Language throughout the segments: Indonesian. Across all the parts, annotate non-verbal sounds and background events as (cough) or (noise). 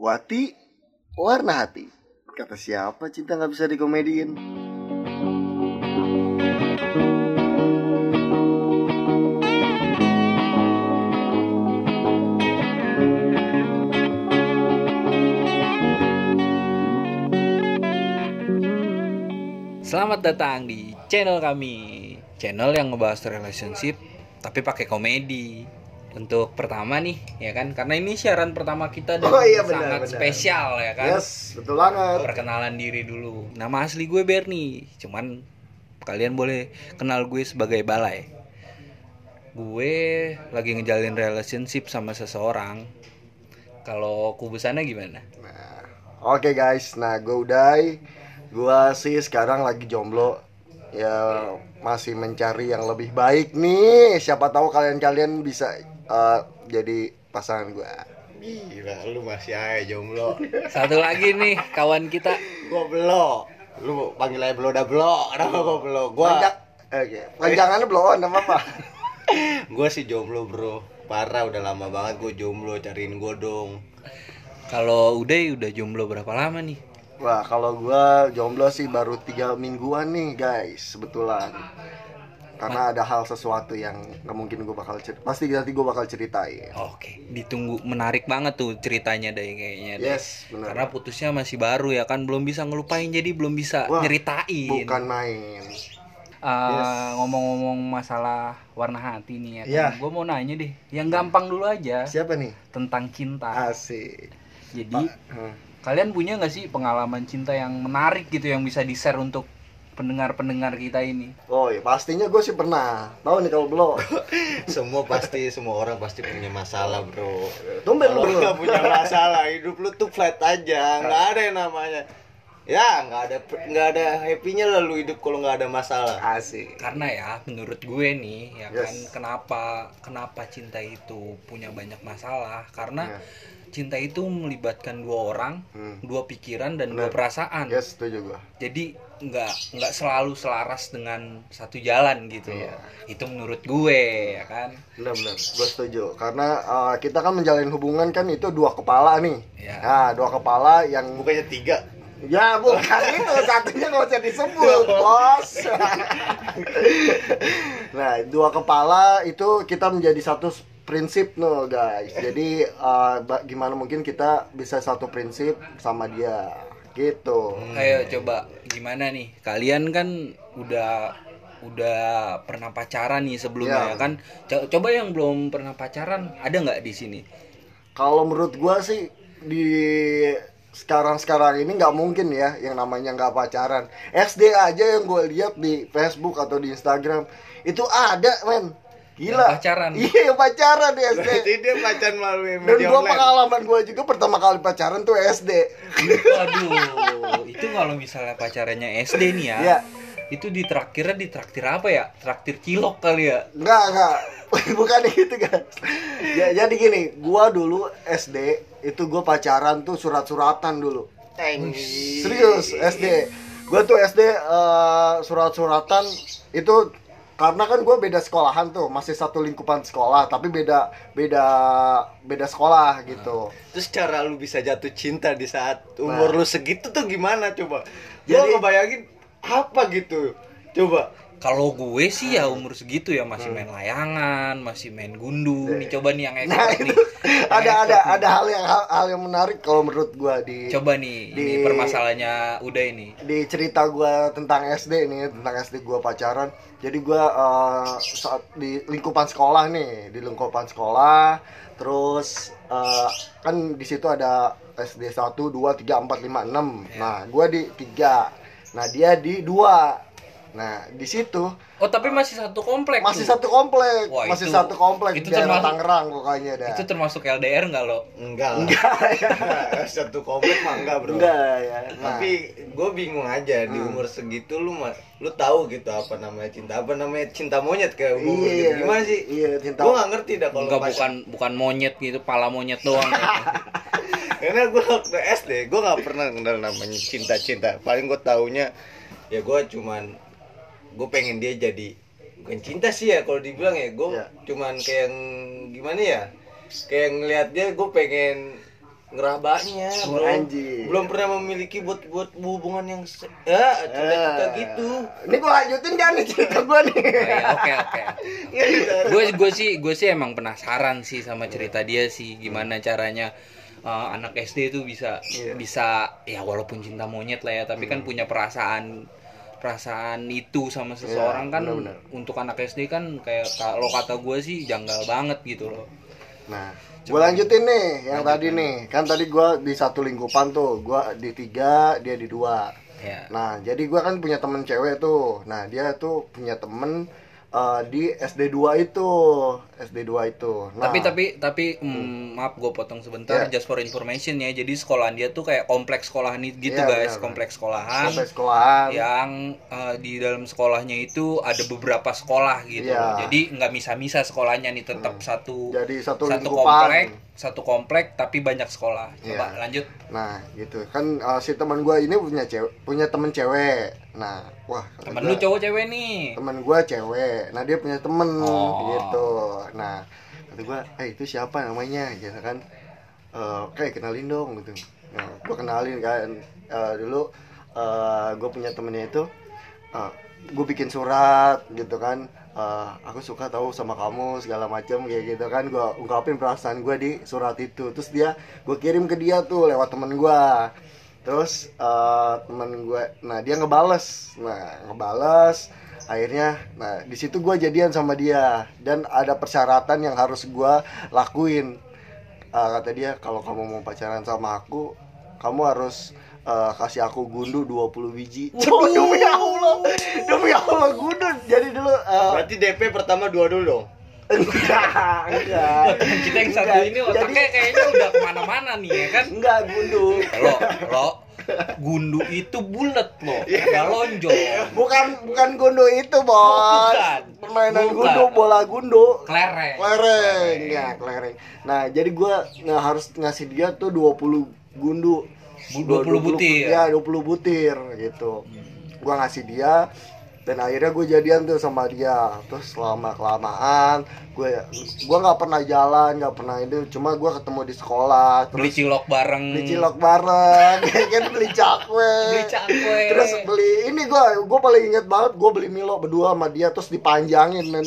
Wati, warna hati. Kata siapa cinta nggak bisa dikomediin? Selamat datang di channel kami, channel yang ngebahas relationship tapi pakai komedi. Untuk pertama nih, ya kan? Karena ini siaran pertama kita dan Oh iya, benar, sangat benar. spesial ya kan. Yes, betul banget. Perkenalan diri dulu. Nama asli gue Bernie, cuman kalian boleh kenal gue sebagai Balai. Gue lagi ngejalin relationship sama seseorang. Kalau kubusannya gimana? Nah, oke guys, nah gue Uday, gue sih sekarang lagi jomblo, ya masih mencari yang lebih baik nih. Siapa tahu kalian-kalian bisa eh, jadi pasangan gue. Gila, lu masih aja jomblo. (laughs) Satu lagi nih kawan kita Gua belo. Lu panggil aja belo dah belo. (laughs) Kenapa gua belo? Gua Panjang, oke, panjangannya belum apa apa. (laughs) gua sih jomblo, Bro. Parah udah lama banget gua jomblo, cariin gua dong. Kalau udah udah jomblo berapa lama nih? Wah, kalau gue jomblo sih baru tiga mingguan nih guys, sebetulan. Karena ada hal sesuatu yang nggak mungkin gue bakal cerita. Pasti nanti gue bakal ceritain. Oke, ditunggu menarik banget tuh ceritanya deh kayaknya deh. Yes, benar. Karena putusnya masih baru ya kan, belum bisa ngelupain jadi belum bisa Wah, nyeritain. Bukan main. Eh, ngomong-ngomong masalah warna hati nih ya kan. Iya. Gue mau nanya deh, yang gampang dulu aja Siapa nih? tentang cinta. Asik. Jadi Hmm. Kalian punya nggak sih pengalaman cinta yang menarik gitu yang bisa di-share untuk pendengar-pendengar kita ini? Oh ya pastinya gue sih pernah. Tahu nih kalau belum. (laughs) Semua pasti semua orang pasti punya masalah, Bro. Tumben lu nggak punya masalah, hidup lu tuh flat aja, nggak ada yang namanya. Ya, nggak ada nggak ada happy-nya lah lu hidup kalau nggak ada masalah. Asik. Karena ya menurut gue nih ya Yes. kan kenapa kenapa cinta itu punya banyak masalah? Karena Ya. Cinta itu melibatkan dua orang, Hmm. dua pikiran dan dua Bener. perasaan. Yes, setuju gue. Jadi nggak nggak selalu selaras dengan satu jalan gitu. Iya. Itu menurut gue ya kan. Benar-benar, gue setuju. Karena uh, kita kan menjalin hubungan kan itu dua kepala nih. Iya. Nah, dua kepala yang Bukannya tiga. Ya bukan (laughs) itu satunya nggak usah disebut (laughs) bos. (laughs) nah dua kepala itu kita menjadi satu prinsip no guys. Jadi uh, gimana mungkin kita bisa satu prinsip sama dia gitu. Ayo coba gimana nih? Kalian kan udah udah pernah pacaran nih sebelumnya Iya. ya kan? Co- Coba yang belum pernah pacaran ada nggak di sini? Kalau menurut gua sih di sekarang-sekarang ini nggak mungkin ya yang namanya nggak pacaran. SD aja yang gue lihat di Facebook atau di Instagram itu ada men. Gila. Yang pacaran. Iya yang pacaran di SD. Berarti dia pacaran melalui Dan media gua online. pengalaman gua juga pertama kali pacaran tuh SD. Waduh, itu kalau misalnya pacarannya SD nih ya. Iya. Itu di traktirnya di traktir apa ya? Traktir cilok kali ya. Enggak, enggak. (laughs) Bukan gitu, guys. Ya, jadi gini, gua dulu SD itu gua pacaran tuh surat-suratan dulu. Teng. Serius, SD. Gua tuh SD eh, surat-suratan itu karena kan gua beda sekolahan tuh, masih satu lingkupan sekolah, tapi beda beda beda sekolah gitu. Terus cara lu bisa jatuh cinta di saat umur Nah. lu segitu tuh gimana coba? Jadi- Jadi ngebayangin apa gitu? Coba. Kalau gue sih ya umur segitu ya masih main layangan, masih main gundu. Nih coba nih yang Hmm. Nah, nih. (laughs) Ada ada nih. ada hal yang hal, hal yang menarik kalau menurut gua di Coba nih, ini Di- permasalahannya udah ini. di cerita gua tentang SD nih tentang SD gua pacaran jadi gua eh, saat di lingkupan sekolah nih di lingkupan sekolah terus eh, kan di situ ada SD 1 2 3 4 5 6 nah gua di 3 nah dia di 2 nah di situ Oh tapi masih satu komplek. masih tuh. satu komplek Wah, masih itu- satu komplek itu di daerah termasuk- Tangerang pokoknya dah Itu termasuk LDR nggak lo? Enggak lah. enggak (laughs) ya Satu komplek mah enggak, Bro. enggak ya nah, Tapi gue bingung aja di Hmm. umur segitu lu mah lu tahu gitu apa namanya cinta apa namanya cinta monyet kayak umur Iya. gitu. Gimana sih? Iya, cinta- Gue nggak ngerti dah kalau Enggak pas- bukan bukan monyet gitu, pala monyet doang. (laughs) Karena gue waktu SD gue nggak pernah kenal namanya cinta-cinta. Paling gue taunya ya gue cuman gue pengen dia jadi bukan cinta sih ya kalau dibilang ya gue Iya. cuman kayak yang gimana ya kayak ngelihat dia gue pengen ngerabanya belum Anjing. belum pernah memiliki buat buat hubungan yang se- ya cerita Eh, gitu Ini gua lanjutin kan nih cerita gua nih. Oh, ya, oke oke (laughs) Iya, gitu. gue gue sih gue sih emang penasaran sih sama cerita dia sih gimana caranya uh, anak SD itu bisa Iya. bisa ya walaupun cinta monyet lah ya tapi kan punya perasaan perasaan itu sama seseorang Iya, kan benar-benar. untuk anak SD kan kayak kalau kata gue sih janggal banget gitu loh Nah, gua lanjutin nih yang tadi nih. Kan tadi gua di satu lingkupan tuh, gua di tiga, dia di dua. ya Nah, jadi gua kan punya temen cewek tuh. Nah, dia tuh punya temen eh, di SD 2 itu. SD 2 itu. Nah, tapi tapi tapi mm, maaf gue potong sebentar Iya. just for information ya jadi sekolahan dia tuh kayak kompleks sekolahan gitu Iya, guys benar, kompleks sekolahan sampai sekolahan. yang eh, di dalam sekolahnya itu ada beberapa sekolah gitu Iya. Hmm. jadi nggak misa-misa sekolahnya nih tetap satu Jadi satu satu lingkupan. komplek satu komplek tapi banyak sekolah coba Iya. lanjut Nah, gitu. Kan eh, si teman gua ini punya cewek, punya temen cewek. Nah, wah, temen gua- lu cowok cewek nih temen gue cewek nah dia punya temen Oh. gitu nah kata gue eh itu siapa namanya? Gitu kan. Eh kayak kenalin dong gitu. Nah gue kenalin kan. Eh, dulu gue punya temennya itu gue bikin surat gitu kan. Eh, aku suka tahu sama kamu segala macam kayak gitu kan. Gue ungkapin perasaan gue di surat itu. Terus dia gue kirim ke dia tuh lewat temen gue terus eh, temen gue nah dia ngebales. Nah ngebales akhirnya nah di situ gue jadian sama dia. Dan ada persyaratan yang harus gue lakuin. Eh, kata dia kalau kamu mau pacaran sama aku kamu harus eh, kasih aku gundu 20 biji. (laughs) Cuk, demi Allah. Demi Allah gundu. Jadi dulu eh, berarti DP pertama dua dulu dong? Enggak enggak. Kita yang satu Enggak, ini jadi- otaknya kayaknya udah ke mana-mana nih ya kan? Enggak gundu. Lo lo gundu itu bulat loh Iya. nggak lonjong. Bukan bukan gundu itu bos. Bukan. permainan Bukan. gundu bola gundu. Kelereng. Kelereng ya kelereng. nah jadi gua nggak harus ngasih dia tuh 20 gundu. Bu- 20 butir. ya 20 butir gitu. Gua ngasih dia dan akhirnya gue jadian tuh sama dia. Terus lama kelamaan gue gua nggak pernah jalan nggak pernah itu. Cuma gua ketemu di sekolah beli terus cilok bareng. beli cilok bareng. (laughs) Kan beli cakwe. Beli cakwe. Terus beli ini gua gua paling inget banget gua beli Milo berdua sama dia terus dipanjangin men.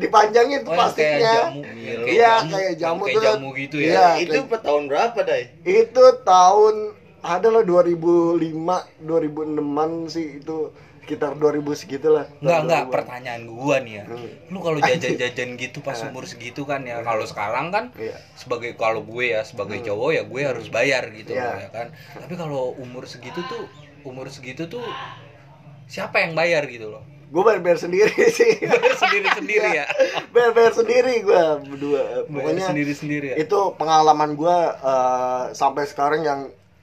Dipanjangin tuh Oh, kayak plastiknya. jamu Iya, kayak jamu. kayak tuh. jamu gitu ya? Iya. itu per tahun berapa dai? Itu tahun adalah 2005 2006an sih itu sekitar 2000 segitulah Enggak, enggak, 2000-an. pertanyaan gua nih ya. Hmm. Lu kalau (laughs) jajan-jajan gitu pas umur segitu kan ya. Kalau sekarang kan Iya. sebagai kalau gue ya sebagai cowok ya gue harus bayar gitu Iya. loh, ya kan. Tapi kalau umur segitu tuh umur segitu tuh siapa yang bayar gitu loh? gua bayar bayar sendiri (laughs) sih Bayar sendiri-sendiri ya. (laughs) bayar bayar sendiri gua berdua pokoknya sendiri-sendiri ya. itu pengalaman gua eh, sampai sekarang yang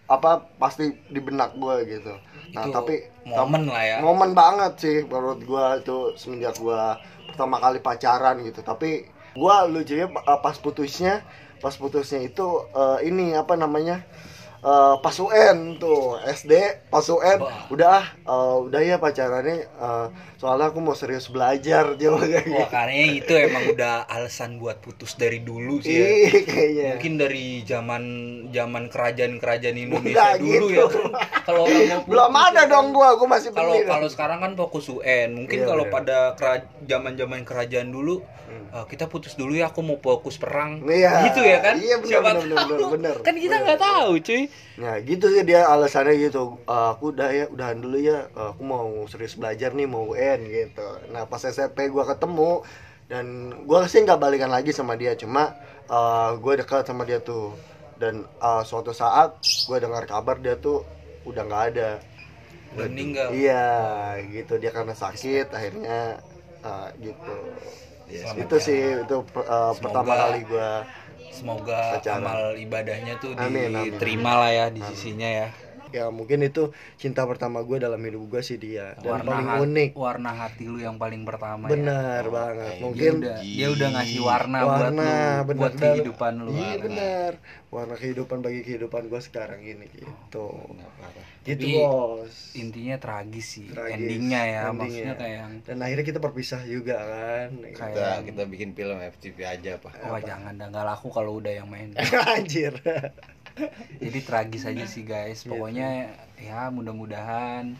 apa pasti di benak gua gitu nah Itu tapi momen lah ya. momen banget sih menurut gua itu semenjak gua pertama kali pacaran gitu tapi gua lucunya uh, pas putusnya pas putusnya itu uh, ini apa namanya uh, pas UN tuh SD pas UN Wah. udah ah uh, udah ya pacarannya uh, soalnya aku mau serius belajar coba kayak Wah, karena itu emang udah alasan buat putus dari dulu sih ya. Ih, kayaknya Mungkin dari zaman zaman kerajaan-kerajaan Indonesia dulu gitu. ya. Kalau belum putus ada ya dong gua gua masih kalau kalau sekarang kan fokus UN mungkin Iya, kalau pada zaman-zaman kerajaan dulu eh, kita putus dulu ya aku mau fokus perang. Iya. gitu ya kan? Iya, bener, Siapa bener, bener, bener, bener. kan kita nggak tahu cuy. Nah gitu sih dia alasannya gitu. "Eh, Aku udah ya, udahan dulu ya. Eh, Aku mau serius belajar nih, mau UN gitu. Nah pas SMP gua ketemu Dan gua sih nggak balikan lagi sama dia. Cuma eh, gua dekat sama dia tuh. Dan eh, suatu saat gua dengar kabar dia tuh udah nggak ada. Udah meninggal. Iya gitu, dia karena sakit akhirnya eh, gitu Selamat Itu ya. sih, itu pertama Semoga- kali gua semoga Pacaran. amal ibadahnya tuh Amin, amin. diterima lah ya di sisinya ya Ya mungkin itu cinta pertama gue dalam hidup gue sih dia Dan warna paling hat- unik warna hati lu yang paling pertama Benar ya. banget. Dia Mungkin udah, dia udah ngasih warna, buat warna lu benar buat kehidupan lu Iya benar. Warna kehidupan bagi kehidupan gue sekarang ini gitu. Gitu Tapi bos. intinya tragis sih Tragis, endingnya ya endingnya. maksudnya kayak yang Dan akhirnya kita berpisah juga kan. Kayak- kita kita bikin film FTV aja apa wah jangan dah nggak laku kalau udah yang main (laughs) Anjir. jadi tragis aja sih guys pokoknya ya mudah-mudahan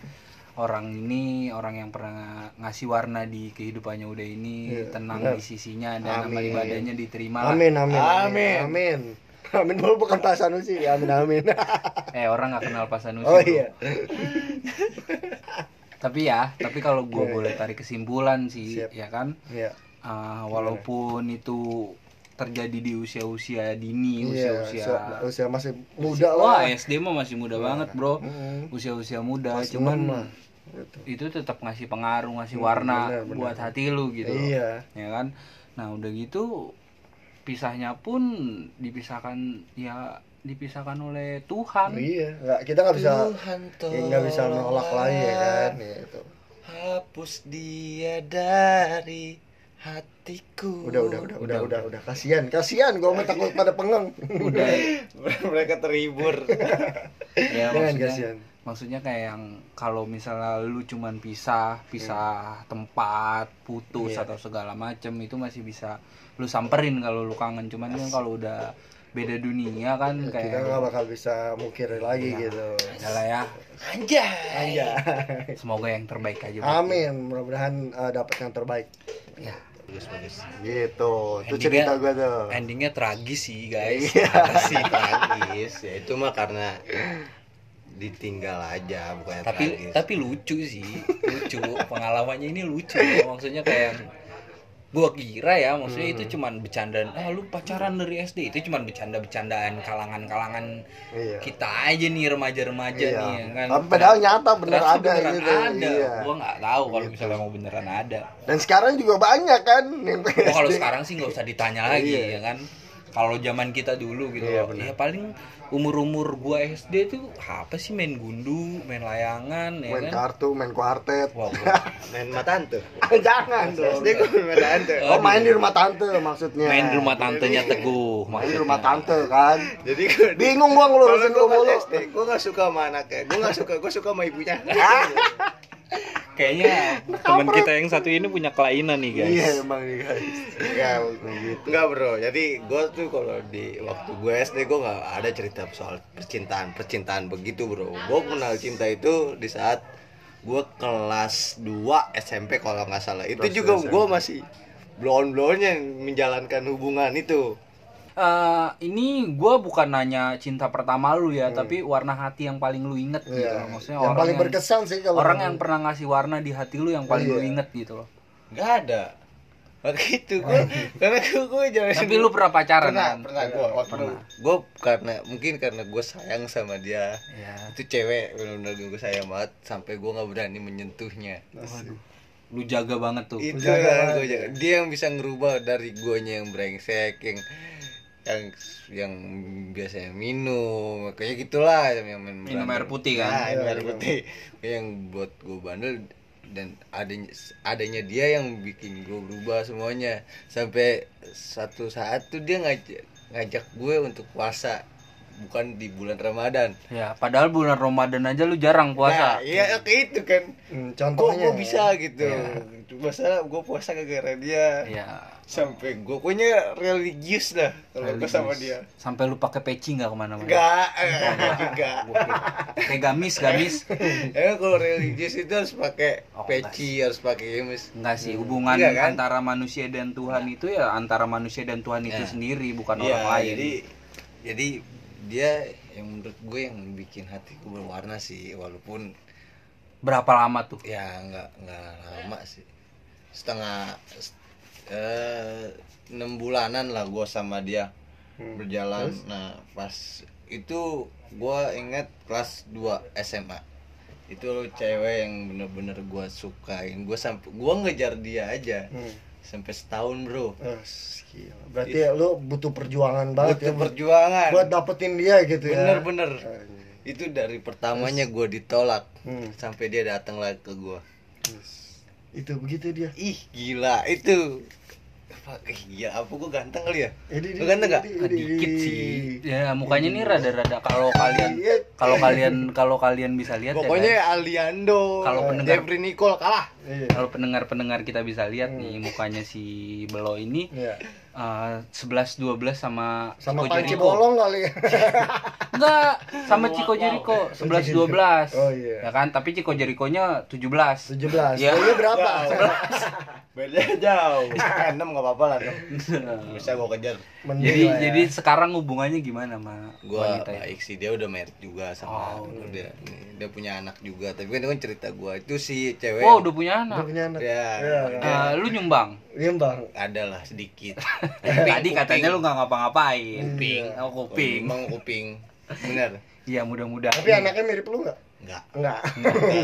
orang ini orang yang pernah ngasih warna di kehidupannya udah ini Iya, tenang benar. di sisinya dan amal Amin. ibadahnya diterima lah. Amin amin Amin. amin. Amin dulu bukan Pak Sanusi. Amin amin. eh orang nggak kenal Pak Sanusi Oh bro. iya. tapi ya tapi kalau gue Iya, boleh tarik kesimpulan sih Siap. ya kan Iya. Ah, walaupun itu terjadi di usia-usia dini Iya, usia-usia usia, usia masih muda wah lah. SD mah masih muda banget bro usia-usia muda Kelas cuman. Gitu. itu tetap ngasih pengaruh ngasih warna benar, benar. buat hati lu gitu Iya. ya kan nah udah gitu pisahnya pun dipisahkan ya dipisahkan oleh Tuhan Iya, nggak kita nggak bisa Tuhan ya, nggak bisa menolak lagi ya kan tolonglah. gitu. hapus dia dari hatiku Udah udah udah udah udah udah kasihan kasihan gue mau takut pada pengeng. udah (laughs) mereka terhibur (laughs) ya Jangan maksudnya kasihan. maksudnya kayak yang kalau misalnya lu cuman pisah pisah tempat putus Iya. atau segala macem itu masih bisa lu samperin kalau lu kangen cuman kan kalau udah beda dunia kan Kita kayak nggak bakal bisa mukir lagi gitu. adalah ya anjay Aja. (laughs) semoga yang terbaik aja buat Amin. Mudah-mudahan uh, dapat yang terbaik. ya bagus bagus Gitu. Itu Endingnya- cerita gue tuh. endingnya tragis sih guys (laughs) sih tragis ya itu mah karena ditinggal aja bukan tapi tragis tapi lucu sih lucu (laughs) pengalamannya ini lucu ya. maksudnya kayak gua kira ya maksudnya itu cuman bercandaan ah lu pacaran dari SD itu cuman bercanda-bercandaan kalangan-kalangan Iya. kita aja nih remaja-remaja Iya. nih ya kan Tapi padahal nyata bener ada beneran gitu. ada Iya. gua nggak tahu kalau misalnya mau beneran ada Dan sekarang juga banyak kan yang oh, kalau sekarang sih nggak usah ditanya lagi Iya. ya kan kalau zaman kita dulu gitu Iya, loh. ya paling umur-umur gua SD tuh apa sih main gundu main layangan ya main kan? kartu, main kuartet. Wah, (laughs) (laughs) gua- main sama tante. Jangan dong. SD main sama tante. Oh main di rumah tante maksudnya. main di rumah tantenya teguh Main di rumah tante kan. jadi gue Bingung gua gue lu mulu. Gue gak suka sama anaknya gue gak suka gue suka sama ibunya (laughs) kayaknya teman kita yang satu ini punya kelainan nih guys. Iya emang nih guys. ya gitu. enggak bro. Jadi gue tuh kalau di waktu gue SD gue nggak ada cerita soal percintaan percintaan begitu bro. Gue kenal cinta itu di saat gue kelas 2 SMP kalau nggak salah. Itu Kelas juga 2 gue masih blon blonnya menjalankan hubungan itu Eh, ini gua bukan nanya cinta pertama lu ya tapi warna hati yang paling lu inget gitu Hmm. Loh. maksudnya yang orang paling yang, berkesan sih kalau orang yang pernah ngasih warna di hati lu yang paling lu Iya. inget gitu loh. Nggak ada. Waktu itu gue karena gue gue jangan tapi lu pernah pacaran pernah kan? pernah gue Pernah. gue karena mungkin karena gue sayang sama dia. Ya itu cewek benar-benar gue sayang banget sampai gue nggak berani menyentuhnya. Waduh. Lu jaga banget tuh. Itu Jaga kan banget. Gua jaga. dia yang bisa ngerubah dari guanya yang brengsek yang yang yang biasanya minum kayak gitulah yang main Minum air putih kan? Nah, minum Iya, air minum. putih. Yang buat gue bandel dan adanya adanya dia yang bikin gue berubah semuanya. Sampai satu saat tuh dia ngajak ngajak gue untuk puasa bukan di bulan Ramadan. Ya padahal bulan Ramadan aja lu jarang puasa. Nah, iya kayak itu kan. Hmm, kok contohnya. gue bisa gitu? Iya. masa gue puasa gara-gara dia. Ya sampai gue punya religius dah kalau gue sama dia. Sampai lu pakai peci nggak ke mana-mana? Enggak enggak kayak gamis gamis. (laughs) Ya kalau religius itu harus pakai Oh, peci harus pakai gamis Enggak sih, hubungan Iya kan? antara manusia dan Tuhan itu ya antara manusia dan Tuhan itu Ya. sendiri, bukan Iya, orang lain. jadi jadi dia yang menurut gue yang bikin hatiku berwarna sih walaupun Berapa lama tuh? ya nggak nggak lama sih. Setengah eh, enam bulanan lah gue sama dia Hmm. berjalan. Nah pas itu gue inget kelas 2 SMA itu cewek yang bener-bener gue sukain. Gue sampai gue ngejar dia aja Hmm. sampai setahun bro. Eh, gila. Berarti ya lu butuh perjuangan banget butuh ya perjuangan. Buat dapetin dia gitu ya. bener-bener. Itu dari pertamanya gue ditolak Hmm. sampai dia datang lagi ke gue Itu begitu dia. ih gila itu apa eh, iya apa gue ganteng kali ya Lu ganteng nggak? Ah, dikit sih. Ya mukanya nih rada-rada kalau kalian Iya. kalau kalian kalau kalian bisa lihat pokoknya ya. Aliando Kalau pendengar- Jeffrey Nicole kalah Iya. Kalau pendengar-pendengar kita bisa lihat nih mukanya si Belo ini Iya. 11 12 sama Sama Panci. Bolong kali. (laughs) Enggak, sama Chico Jericho 11 12. Oh, iya. Ya kan, tapi Chico Jericho-nya 17. 17. Iya. Kayaknya berapa? (laughs) beda jauh (laughs) enam nggak apa-apa lah dong bisa gua kejar Mending jadi ya. jadi sekarang hubungannya gimana sama gua wanita ya? baik sih dia udah married juga sama Oh, udah dia punya anak juga tapi kan itu kan cerita gua itu si cewek Oh, udah punya Udah anak. punya anak. Ya, Iya. Eh, lu nyumbang. Iya, Bang. ada lah sedikit (laughs) Tadi katanya lu nggak ngapa-ngapain. kuping Oh, kuping. emang kuping bener Iya, mudah-mudahan. Tapi anaknya mirip lu enggak? enggak Enggak.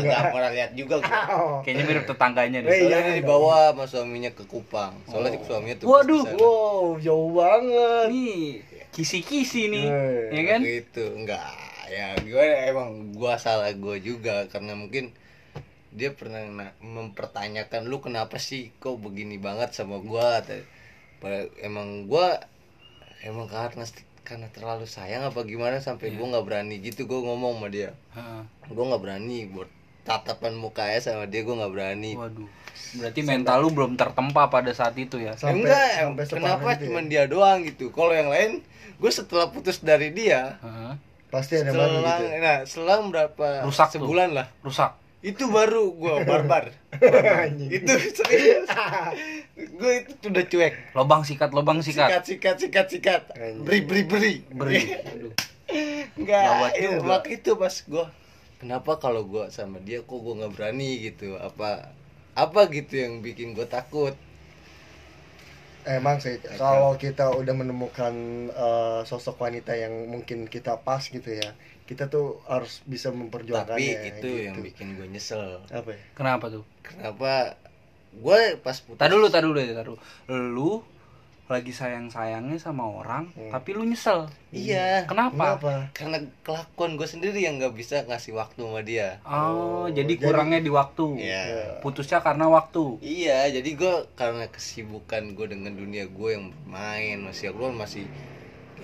enggak pernah lihat juga gua Oh. Kayaknya mirip tetangganya deh. Eh, iya. soalnya dia dibawa sama suaminya ke Kupang soalnya suaminya tuh Waduh. Wow, jauh banget. Nih, kisi-kisi nih. Eh, Ya kan? Waktu itu enggak ya gimana emang gua salah gua juga karena mungkin dia pernah na- mempertanyakan lu kenapa sih kok begini banget sama gua emang gua emang karena karena terlalu sayang apa gimana sampai gua nggak berani gitu gua ngomong sama dia Heeh. gua nggak berani buat tatapan mukanya sama dia gua nggak berani Waduh. Berarti mental lu belum tertempa pada saat itu ya. Sampai- enggak sampai kenapa itu ya? cuman dia doang gitu kalau yang lain gue setelah putus dari dia Heeh. Pasti ada baru selang gitu. nah selang berapa Rusak tuh. sebulan lah Rusak. Itu baru gua barbar. (laughs) Anjing. itu serius. (laughs) Gue itu udah cuek. Lobang sikat, lobang sikat. sikat sikat sikat sikat. Anjing. beri beri beri. Beri. (laughs) Gawat itu mak itu pas gua. Kenapa kalau gua sama dia kok gua nggak berani gitu? Apa apa gitu yang bikin gua takut? Emang sih kalau kita udah menemukan eh, sosok wanita yang mungkin kita pas gitu ya, kita tuh harus bisa memperjuangkannya. tapi itu gitu. yang bikin gue nyesel apa ya? Kenapa tuh? kenapa gue pas putus Tadi dulu, tadi dulu, tadi dulu. Lu lagi sayang-sayangnya sama orang, Hmm. tapi lu nyesel. iya Kenapa? Kenapa? karena kelakuan gue sendiri yang nggak bisa ngasih waktu sama dia Oh, jadi jadi- kurangnya di waktu. Iya. Putusnya karena waktu. Iya, jadi gue karena kesibukan gue dengan dunia gue yang main masih gue masih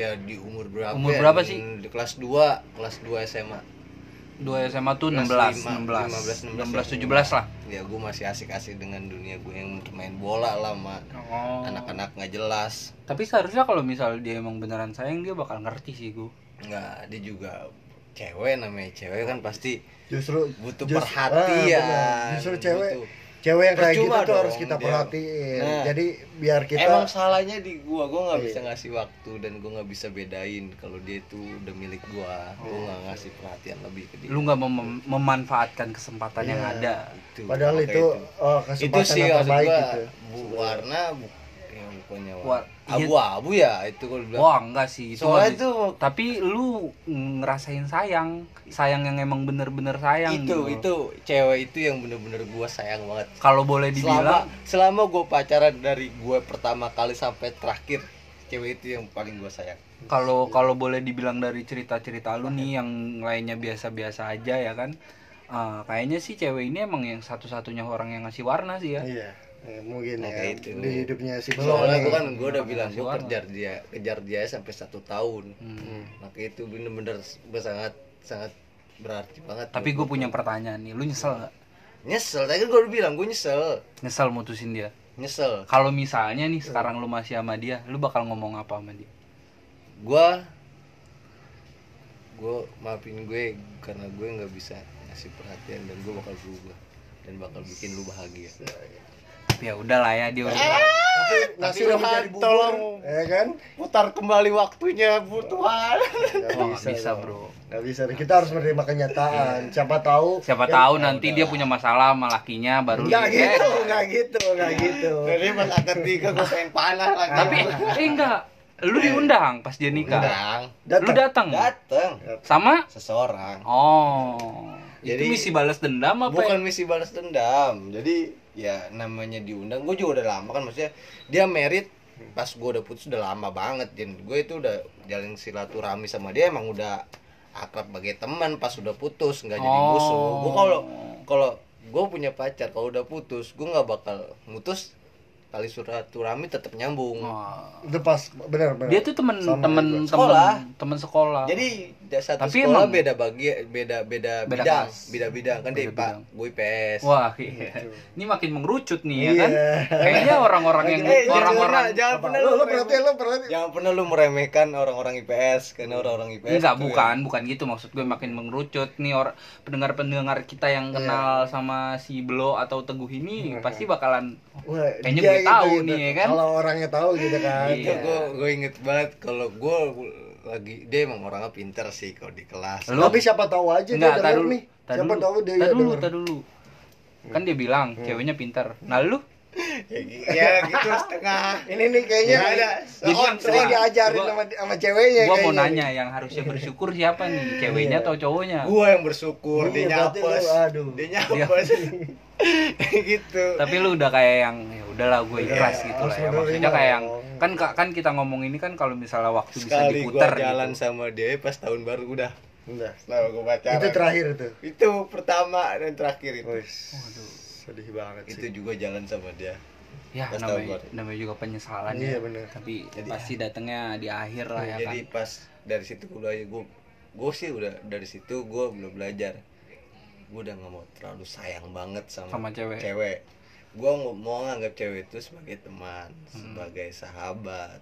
ya di umur berapa? Umur ya? berapa sih? Di kelas 2, kelas 2 SMA. Dua SMA tuh Kelas 16, lima, 16, 15, 16, 17 lah. Ya gue masih asik-asik dengan dunia gue yang main bola lah sama Oh. anak-anak nggak jelas. Tapi seharusnya kalau misal dia emang beneran sayang dia bakal ngerti sih gue. Nggak, dia juga cewek namanya cewek kan pasti Justru butuh just- perhatian. ah. Justru cewek butuh- cewek yang kayak gitu tuh harus kita perhatiin. Nah. Jadi biar kita Emang salahnya di gua, gua nggak Iya. bisa ngasih waktu dan gua nggak bisa bedain kalau dia itu udah milik gua. Gua Oh. nggak ngasih perhatian lebih ke dia. Lu nggak mem- memanfaatkan kesempatan yang Iya. ada. Itu, padahal maka itu itu kesempatan sih yang terbaik gua, gitu. bu, warna bu, ya warna. iya. abu-abu ya itu kalau bilang. Wah, enggak sih. Itu Soalnya itu tapi lu ngerasain sayang, sayang yang emang bener-bener sayang itu gitu. itu cewek itu yang bener-bener gua sayang banget. Kalau boleh Selama dibilang selama gua pacaran dari gua pertama kali sampai terakhir cewek itu yang paling gua sayang. kalau kalau boleh dibilang dari cerita-cerita lu nih yang lainnya biasa-biasa aja ya kan eh, kayaknya sih cewek ini emang yang satu-satunya orang yang ngasih warna sih ya Iya. Eh, mungkin Nah, ya kayak itu. di hidupnya si Soalnya gua kan gua udah bilang warna. kejar dia, kejar dia sampai satu tahun. Hmm. Maka itu bener-bener sangat sangat berarti banget. tapi gue punya pertanyaan nih lu nyesel nggak nyesel. Tadi kan gua udah bilang gua nyesel, nyesel mutusin dia nyesel. kalau misalnya nih sekarang lu masih sama dia lu bakal ngomong apa sama dia Gua gua maafin gue karena gue nggak bisa ngasih perhatian dan gue bakal berubah dan bakal bikin lu bahagia. Tapi ya udahlah ya dia udah Tapi nasi udah Tuhan, menjadi bubur, tolong. ya kan? Putar kembali waktunya, bu Tuhan. Nggak bisa, dong. bro. Nggak bisa. Kita harus menerima kenyataan. Siapa tahu. siapa ya- tahu nanti dia punya masalah sama lakinya baru Nggak gitu, nggak gitu, nggak gitu. Jadi pas akad nikah gue pengen panah lagi. tapi eh enggak lu diundang pas dia nikah Undang. lu datang datang sama seseorang. oh Jadi- itu misi balas dendam apa Bukan misi balas dendam. Jadi ya namanya diundang. Gue juga udah lama kan maksudnya dia merit. Pas gue udah putus udah lama banget dan gue itu udah jalin silaturahmi sama dia emang udah akrab sebagai teman pas udah putus. Nggak jadi musuh. Gue kalau kalau gue punya pacar kalau udah putus gue nggak bakal mutus tali silaturahmi tetap nyambung. Wah. itu pas bener bener dia tuh temen Sama temen Sekolah. temen sekolah. Jadi satu Tapi sekolah emang- beda bagi beda beda, Beda bidang. kelas. beda bidang. Kan dia Beda pak gue IPS wah iya. ini makin mengerucut nih ya Iya. kan? Kayaknya orang-orang yang Eh, jangan orang-orang pernah- jangan pernah lu lu perhatiin lu perhatiin jangan pernah lu meremehkan orang-orang IPS karena orang-orang IPS Enggak, bukan, bukan gitu. Maksud gue makin mengerucut nih orang pendengar-pendengar kita yang kenal sama si Belo atau Teguh ini pasti bakalan Wah, Kayaknya gue tahu nih, ya kan? Kalau orangnya tahu gitu kan. itu Iya. gue gue inget banget kalau gue lagi dia emang orangnya pinter sih kalau di kelas Lu- Tapi siapa tahu aja enggak dia denger dulu. nih. Siapa dulu, tahu dia tar dulu, tar dulu. Kan dia bilang ceweknya pintar. Nah, lu ya gitu (laughs) setengah Ini nih kayaknya Nggak ada. Jadi yang sering diajarin Gua- sama sama ceweknya gua mau kayaknya. nanya yang harusnya bersyukur siapa nih? (laughs) Ceweknya Iya. atau cowoknya? gue yang bersyukur Iya, dia nyapes aduh. dia nyapes (laughs) gitu Tapi lu udah kayak yang ya udahlah gue ikhlas Iya, gitu lah ya. Maksudnya kayak yang kan kan kita ngomong ini kan kalau misalnya waktu bisa sekali gue diputer jalan gitu. sama dia pas tahun baru udah Udah. setelah gue pacaran Itu terakhir tuh. itu pertama dan terakhir itu Wih, sedih banget itu sih. juga jalan sama dia Ya Pas namanya, tahun baru. namanya juga penyesalan Iya, ya. bener. Tapi Jadi- pasti datangnya di akhir lah ya kan. jadi pas dari situ gue gue gue sih udah dari situ gue belum belajar gue udah nggak mau terlalu sayang banget sama, Sama cewek. cewek gue mau nganggap cewek itu sebagai teman sebagai sahabat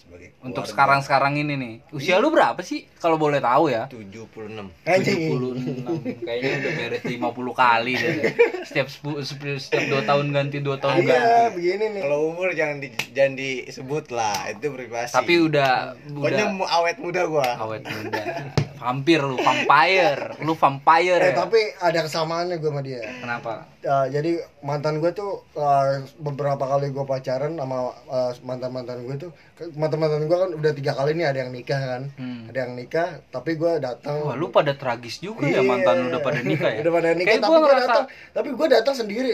sebagai. Untuk sekarang-sekarang ini nih. Usia lu berapa sih kalau boleh tahu ya? 76 Anjing. 76 kayaknya udah beres 50 kali deh. Setiap setiap 2 tahun ganti 2 tahun Iya, ganti. begini nih. kalau umur jangan di, jangan disebut lah itu privasi Tapi udah pokoknya udah mau awet muda gua awet muda. Vampir lu, vampire. Lu vampire Eh, ya. tapi ada kesamaannya gue sama dia. Kenapa? Uh, jadi mantan gue tuh uh, beberapa kali gue pacaran sama uh, mantan mantan gue tuh mantan mantan gue kan udah tiga kali nih ada yang nikah kan Hmm. ada yang nikah tapi gue datang Wah, lu pada tragis juga ya Iya. mantan lu udah pada nikah ya? udah pada nikah Kayak tapi gue ngerasa, datang tapi gue datang sendiri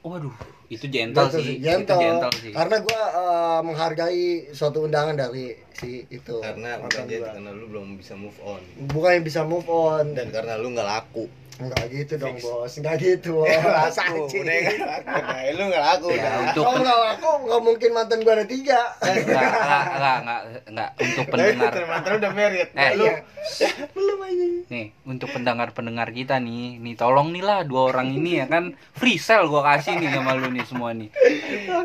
waduh, itu gentle Gentle sih. gentle. Itu gentle sih. karena gue uh, menghargai suatu undangan dari si itu karena bukan karena lu belum bisa move on bukan yang bisa move on dan karena lu nggak laku Enggak gitu dong bos. Enggak gitu bos. Laku Anjing. udah nggak laku. Nah, lu nggak laku Ya, udah. untuk kalau nggak laku nggak mungkin mantan gue ada tiga. Enggak, enggak, enggak, enggak, enggak, untuk pendengar. mantan udah merit Eh, lu belum aja. Nih, untuk pendengar-pendengar kita nih, nih tolong nih lah dua orang ini ya kan? Free sale gua kasih nih sama lu nih semua nih.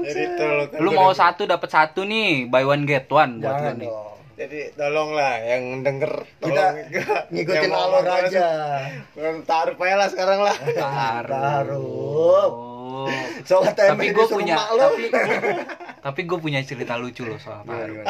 jadi tolong Lu mau satu dapat satu nih, buy one get one buat lu nih. dong jadi tolonglah yang denger kita tolong (laughs) ngikutin alur aja taruh aja lah sekarang lah Taruh. Oh. (laughs) soalnya Tapi gue punya, tapi tapi gue punya cerita lucu loh soal Taruh.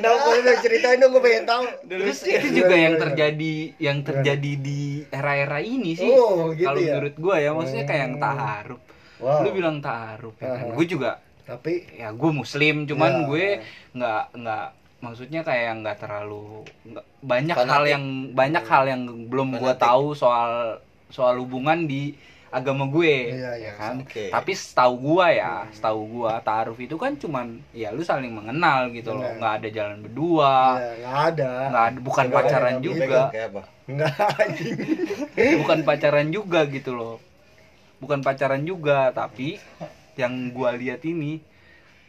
Nah, kalau udah ceritain dong gue pengen tahu. Terus itu juga yang terjadi yang terjadi di era-era ini sih. Oh, gitu Kalau ya? menurut gue ya, maksudnya kayak yang taaruf. Wow. Lu bilang taaruf ya kan. Gue juga Tapi ya gue muslim cuman Ya. gue nggak nggak maksudnya kayak nggak terlalu nggak- banyak Fanatik. hal yang banyak hal yang belum gue tahu soal soal hubungan di agama gue Iya, ya iya, kan oke. tapi setahu gue ya setahu gue taaruf itu kan cuman ya lu saling mengenal gitu loh Benar. nggak ada jalan berdua ya nggak ada. nggak ada bukan ada pacaran yang juga bukan pacaran juga gitu loh bukan pacaran juga tapi yang gua lihat ini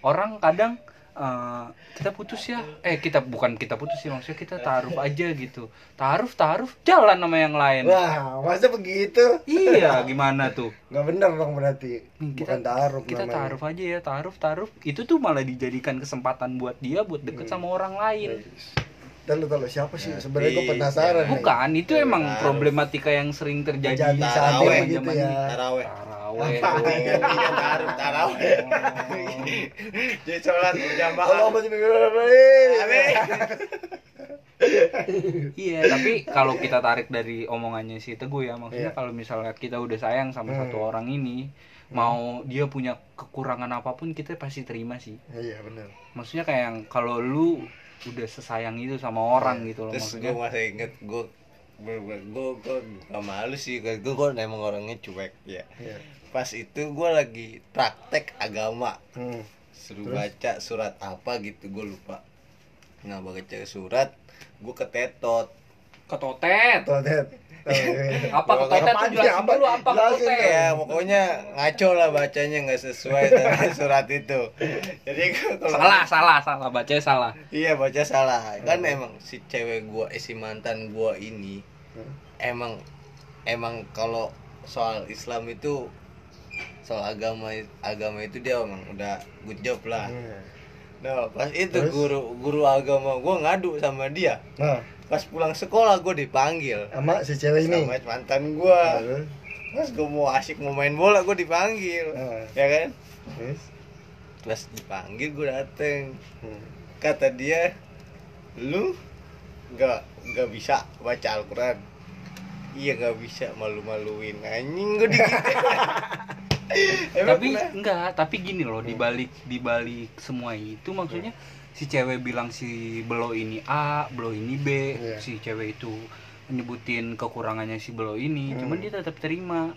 orang kadang eh, kita putus ya eh kita bukan kita putus sih maksudnya kita taruh aja gitu taruh taruh jalan sama yang lain Wah, masa begitu? iya (laughs) gimana tuh Nggak bener dong berarti. Nih, Bukan taruh kita namanya. taruh aja ya taruh taruh itu tuh malah dijadikan kesempatan buat dia buat deket sama orang lain Tahu tahu siapa sih? Sebenarnya gue Tapi, penasaran. nih. bukan itu emang Taruh. problematika yang sering terjadi Terjadi saat ini zaman gitu ya. taraweh taraweh Iya, taruh taraweh jadi sholat berjamaah Allah masih Amin. Iya, tapi kalau kita tarik dari omongannya si Teguh ya, maksudnya Iya. kalau misalnya kita udah sayang sama Hmm. satu orang ini, mau dia punya kekurangan apa pun kita pasti terima sih. Iya benar. Maksudnya kayak yang kalau lu udah sesayang itu sama orang gitu loh terus maksudnya. gue masih inget gue gue gue gak malu sih gue gue emang orangnya cuek ya Iya. pas itu gue lagi praktek agama Hmm. suruh baca surat apa gitu gue lupa nah baca surat gue ketetot Ketotet. Totet. (laughs) Apa ketotet apa tuh jelasin apa? dulu apa ketotet. ya pokoknya ngaco lah bacanya nggak sesuai (laughs) dengan surat itu jadi kalau Salah, salah, salah bacanya salah. iya baca salah kan emang si cewek gua eh, si mantan gua ini Hmm. emang emang kalau soal Islam itu soal agama agama itu dia emang udah good job lah nah pas itu Terus? guru guru agama gua ngadu sama dia Nah, pas pulang sekolah gua dipanggil sama si cewek ini. sama mantan gua Terus, pas gua mau asik mau main bola gua dipanggil Ah. ya kan terus, pas dipanggil gua dateng hmm. kata dia lu nggak nggak bisa baca Al-Quran iya nggak bisa malu-maluin anjing gue (laughs) Emang tapi kenapa? enggak tapi gini loh dibalik dibalik semua itu maksudnya si cewek bilang si belo ini A belo ini B Iya. si cewek itu nyebutin kekurangannya si belo ini Hmm. cuman dia tetap terima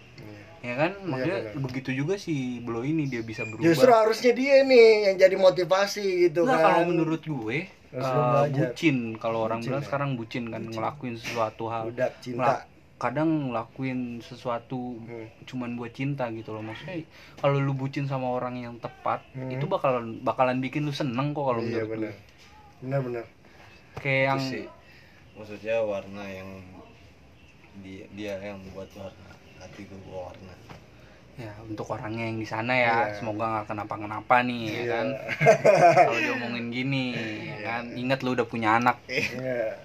ya kan maksudnya benar. begitu juga si belo ini dia bisa berubah Justru harusnya dia nih yang jadi motivasi gitu Enggak, kan. kalau menurut gue Eh, belajar. bucin kalau orang Bucin bilang ya? sekarang bucin kan ngelakuin sesuatu hal Budak cinta. Ngelak- kadang ngelakuin sesuatu Hmm. cuman buat cinta gitu loh maksudnya kalau lu bucin sama orang yang tepat Hmm. itu bakalan bakalan bikin lu seneng kok kalau Iya menurut benar. gue Benar benar. kayak yang Itu sih maksudnya warna yang dia dia yang buat warna hati gue warna ya untuk orangnya yang di sana ya Iya. semoga nggak kenapa-kenapa nih ya Iya. kan (laughs) kalau diomongin gini ya kan ingat lu udah punya anak Iya.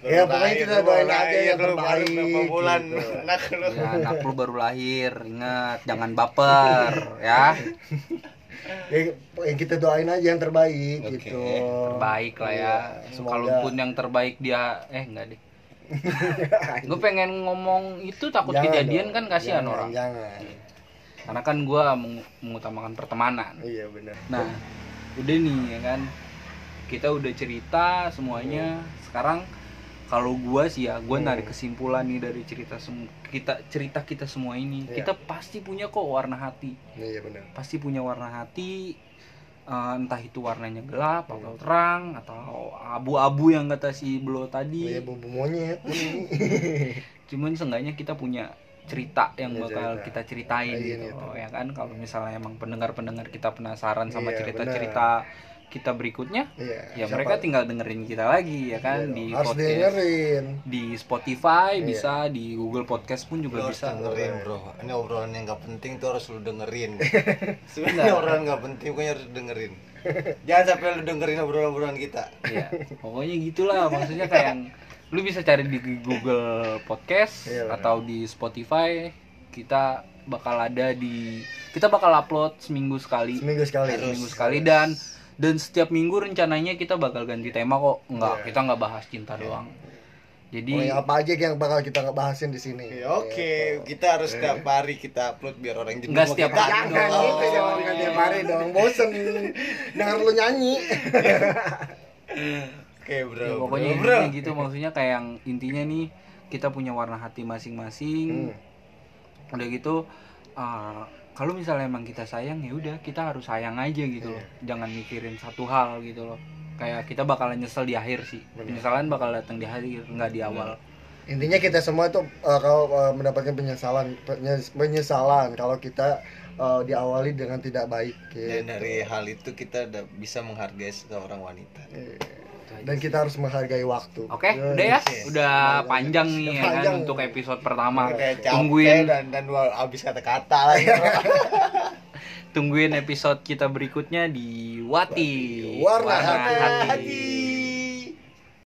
Baru Ya pokoknya kita doain aja yang lu baru terbaik. berapa bulan gitu. anak lu ya anak lu baru lahir ingat jangan baper ya Ya, yang kita doain aja yang terbaik Oke, gitu. terbaik lah ya Iya, semoga. kalaupun yang terbaik dia eh enggak deh (laughs) gue pengen ngomong itu takut Jangan kejadian dong, kan kasihan jangan, orang Jangan. Karena kan gue mengutamakan pertemanan. Iya benar. nah udah nih ya kan? Kita udah cerita semuanya. Sekarang kalau gua sih ya gua Hmm. narik kesimpulan nih dari cerita kita cerita kita semua ini. Iya. kita pasti punya kok warna hati. Iya benar. pasti punya warna hati eh, entah itu warnanya gelap atau terang atau abu-abu yang kata si Blo tadi. Iya bumbu monyet. (laughs) Cuman seenggaknya kita punya cerita yang Iya, bakal cerita. kita ceritain Iya, gitu gitu. ya kan? Kalau misalnya emang pendengar-pendengar kita penasaran sama Iya, cerita-cerita kita berikutnya Iya. ya siapa- mereka tinggal dengerin kita lagi ya kan? Iya di dong, harus podcast dengerin. di Spotify Iya. bisa di Google Podcast pun Lu juga harus bisa. dengerin bro. Ini obrolan yang gak penting tuh harus lu dengerin. (laughs) Sebenarnya obrolan gak penting pokoknya harus dengerin. Jangan sampai lu dengerin obrolan-obrolan kita. Ya pokoknya gitulah. Maksudnya kayak yang (laughs) lu bisa cari di Google Podcast Iya, atau di Spotify. Kita bakal ada di kita bakal upload seminggu sekali. Seminggu sekali. seminggu sekali. dan dan setiap minggu rencananya kita bakal ganti tema kok. Nggak Iya. kita nggak bahas cinta doang. Jadi Oh, yang apa aja yang bakal kita ngebahasin di sini. Ya, oke. Kita harus setiap hari kita upload biar orang jenuh Nggak setiap hari Jangan dong. gitu, jangan kan tiap hari dong. Bosen. Denger lu nyanyi. (laughs) oke bro ya, bro, pokoknya bro, intinya gitu maksudnya kayak yang intinya nih kita punya warna hati masing-masing. Hmm. udah gitu uh, kalau misalnya emang kita sayang ya udah kita harus sayang aja gitu loh. Iya. jangan mikirin satu hal gitu loh. Kayak kita bakalan nyesel di akhir sih. Benar. penyesalan bakal datang di akhir nggak di awal. Intinya kita semua itu uh, kalau uh, mendapatkan penyesalan penye- penyesalan kalau kita uh, diawali dengan tidak baik dan gitu. dari hal itu kita udah bisa menghargai seorang wanita dan kita harus menghargai waktu. oke Ya, udah ya? Udah panjang nih ya kan untuk episode pertama. Tungguin. dan dan habis kata-kata lagi (laughs) tungguin episode kita berikutnya di Wati. Warna Hati. hati